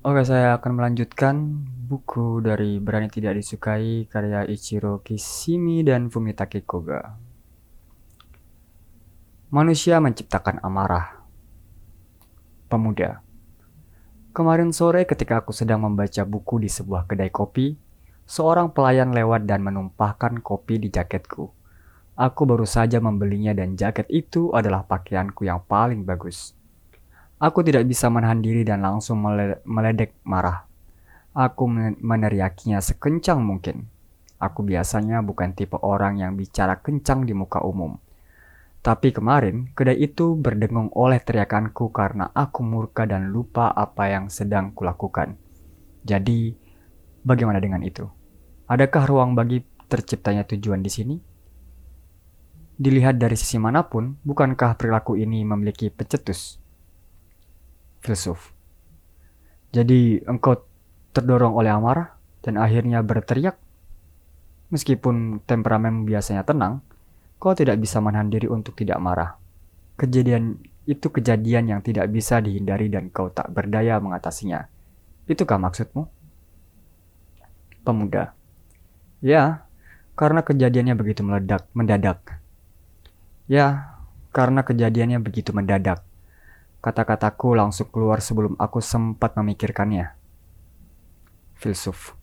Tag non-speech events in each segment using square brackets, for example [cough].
Oke, saya akan melanjutkan buku dari Berani Tidak Disukai karya Ichiro Kishimi dan Fumitake Koga. Manusia menciptakan amarah. Pemuda. Kemarin sore ketika aku sedang membaca buku di sebuah kedai kopi, seorang pelayan lewat dan menumpahkan kopi di jaketku. Aku baru saja membelinya dan jaket itu adalah pakaianku yang paling bagus. Aku tidak bisa menahan diri dan langsung meledek marah. Aku meneriakinya sekencang mungkin. Aku biasanya bukan tipe orang yang bicara kencang di muka umum. Tapi kemarin, kedai itu berdengung oleh teriakanku karena aku murka dan lupa apa yang sedang kulakukan. Jadi, bagaimana dengan itu? Adakah ruang bagi terciptanya tujuan di sini? Dilihat dari sisi mana pun, bukankah perilaku ini memiliki pecetus? Filsuf. Jadi engkau terdorong oleh amarah dan akhirnya berteriak. Meskipun temperamen biasanya tenang, kau tidak bisa menahan diri untuk tidak marah. Kejadian itu kejadian yang tidak bisa dihindari dan kau tak berdaya mengatasinya. Itukah maksudmu? Pemuda. Ya, karena kejadiannya begitu meledak, mendadak. Ya, karena kejadiannya begitu mendadak. Kata-kataku langsung keluar sebelum aku sempat memikirkannya. Filsuf.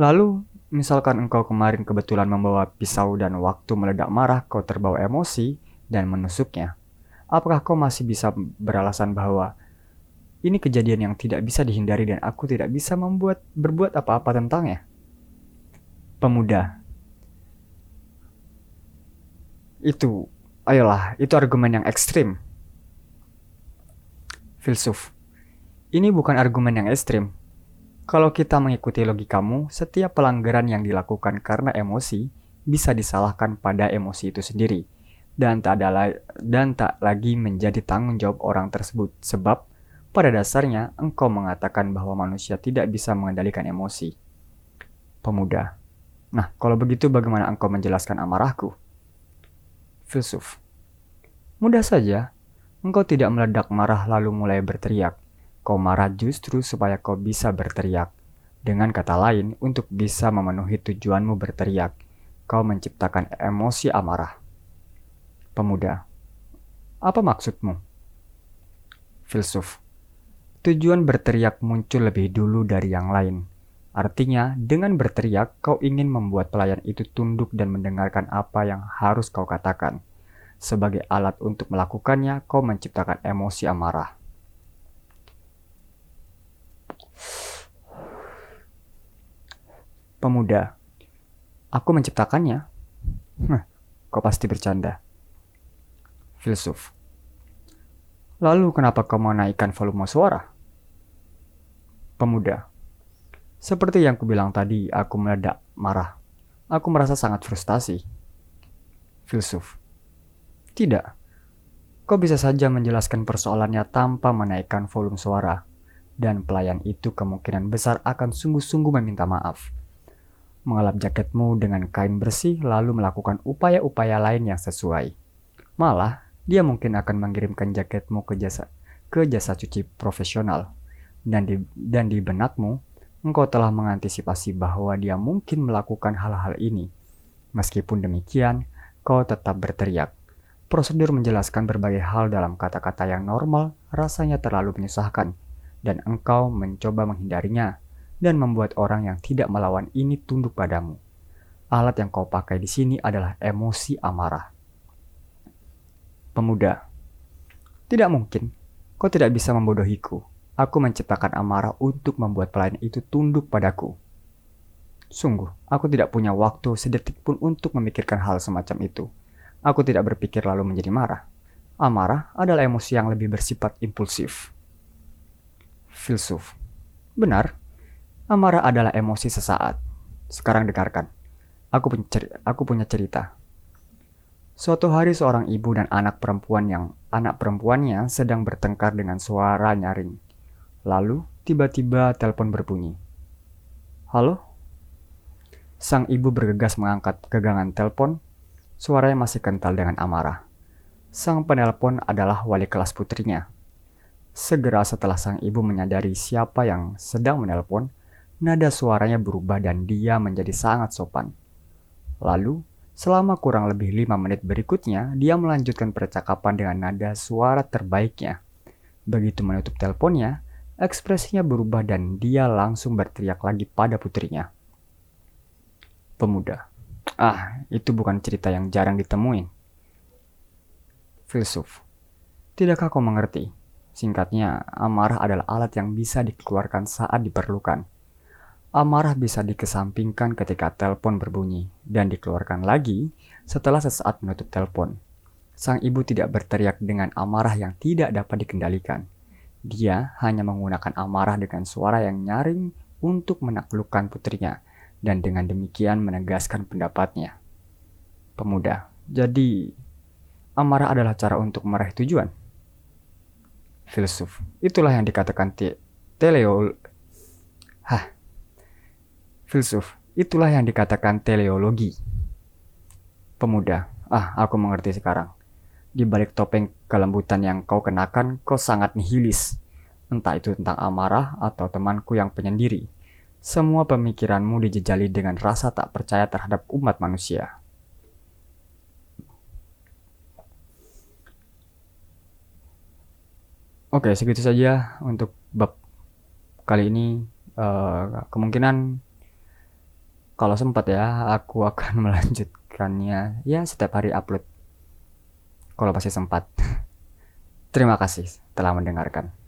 Lalu, misalkan engkau kemarin kebetulan membawa pisau dan waktu meledak marah kau terbawa emosi dan menusuknya. Apakah kau masih bisa beralasan bahwa ini kejadian yang tidak bisa dihindari dan aku tidak bisa membuat berbuat apa-apa tentangnya? Pemuda. Itu, ayolah, itu argumen yang ekstrim filsuf. Ini bukan argumen yang ekstrim. Kalau kita mengikuti logikamu, setiap pelanggaran yang dilakukan karena emosi bisa disalahkan pada emosi itu sendiri dan tak ada dan tak lagi menjadi tanggung jawab orang tersebut sebab pada dasarnya engkau mengatakan bahwa manusia tidak bisa mengendalikan emosi. Pemuda. Nah, kalau begitu bagaimana engkau menjelaskan amarahku? Filsuf. Mudah saja, Engkau tidak meledak marah lalu mulai berteriak. Kau marah justru supaya kau bisa berteriak. Dengan kata lain, untuk bisa memenuhi tujuanmu berteriak, kau menciptakan emosi amarah. Pemuda, apa maksudmu? Filsuf, tujuan berteriak muncul lebih dulu dari yang lain. Artinya, dengan berteriak, kau ingin membuat pelayan itu tunduk dan mendengarkan apa yang harus kau katakan. Sebagai alat untuk melakukannya, kau menciptakan emosi amarah. Pemuda, aku menciptakannya. kau pasti bercanda. Filsuf, lalu kenapa kau menaikkan volume suara? Pemuda, seperti yang kubilang tadi, aku meledak marah. Aku merasa sangat frustasi. Filsuf, tidak. Kau bisa saja menjelaskan persoalannya tanpa menaikkan volume suara, dan pelayan itu kemungkinan besar akan sungguh-sungguh meminta maaf. Mengelap jaketmu dengan kain bersih lalu melakukan upaya-upaya lain yang sesuai. Malah, dia mungkin akan mengirimkan jaketmu ke jasa ke jasa cuci profesional. Dan di, dan di benakmu, engkau telah mengantisipasi bahwa dia mungkin melakukan hal-hal ini. Meskipun demikian, kau tetap berteriak. Prosedur menjelaskan berbagai hal dalam kata-kata yang normal rasanya terlalu menyusahkan, dan engkau mencoba menghindarinya dan membuat orang yang tidak melawan ini tunduk padamu. Alat yang kau pakai di sini adalah emosi amarah. Pemuda, tidak mungkin. Kau tidak bisa membodohiku. Aku menciptakan amarah untuk membuat pelayan itu tunduk padaku. Sungguh, aku tidak punya waktu sedetik pun untuk memikirkan hal semacam itu. Aku tidak berpikir lalu menjadi marah. Amarah adalah emosi yang lebih bersifat impulsif. Filsuf. Benar, amarah adalah emosi sesaat. Sekarang dengarkan. Aku punya, cerita, aku punya cerita. Suatu hari seorang ibu dan anak perempuan yang anak perempuannya sedang bertengkar dengan suara nyaring. Lalu tiba-tiba telepon berbunyi. Halo? Sang ibu bergegas mengangkat gegangan telepon Suaranya masih kental dengan amarah. Sang penelpon adalah wali kelas putrinya. Segera setelah sang ibu menyadari siapa yang sedang menelpon, nada suaranya berubah dan dia menjadi sangat sopan. Lalu, selama kurang lebih lima menit berikutnya, dia melanjutkan percakapan dengan nada suara terbaiknya. Begitu menutup teleponnya, ekspresinya berubah dan dia langsung berteriak lagi pada putrinya. Pemuda, ah itu bukan cerita yang jarang ditemuin. Filsuf, tidakkah kau mengerti Singkatnya, amarah adalah alat yang bisa dikeluarkan saat diperlukan. Amarah bisa dikesampingkan ketika telepon berbunyi dan dikeluarkan lagi setelah sesaat menutup telepon. Sang ibu tidak berteriak dengan amarah yang tidak dapat dikendalikan. Dia hanya menggunakan amarah dengan suara yang nyaring untuk menaklukkan putrinya dan dengan demikian menegaskan pendapatnya. Pemuda, jadi amarah adalah cara untuk meraih tujuan filsuf. Itulah yang dikatakan te teleo Hah. Filsuf. Itulah yang dikatakan teleologi. Pemuda. Ah, aku mengerti sekarang. Di balik topeng kelembutan yang kau kenakan, kau sangat nihilis. Entah itu tentang amarah atau temanku yang penyendiri. Semua pemikiranmu dijejali dengan rasa tak percaya terhadap umat manusia. Oke, segitu saja untuk bab kali ini. Uh, kemungkinan kalau sempat ya, aku [laughs] akan melanjutkannya ya setiap hari upload. Kalau masih sempat. [laughs] Terima kasih telah mendengarkan.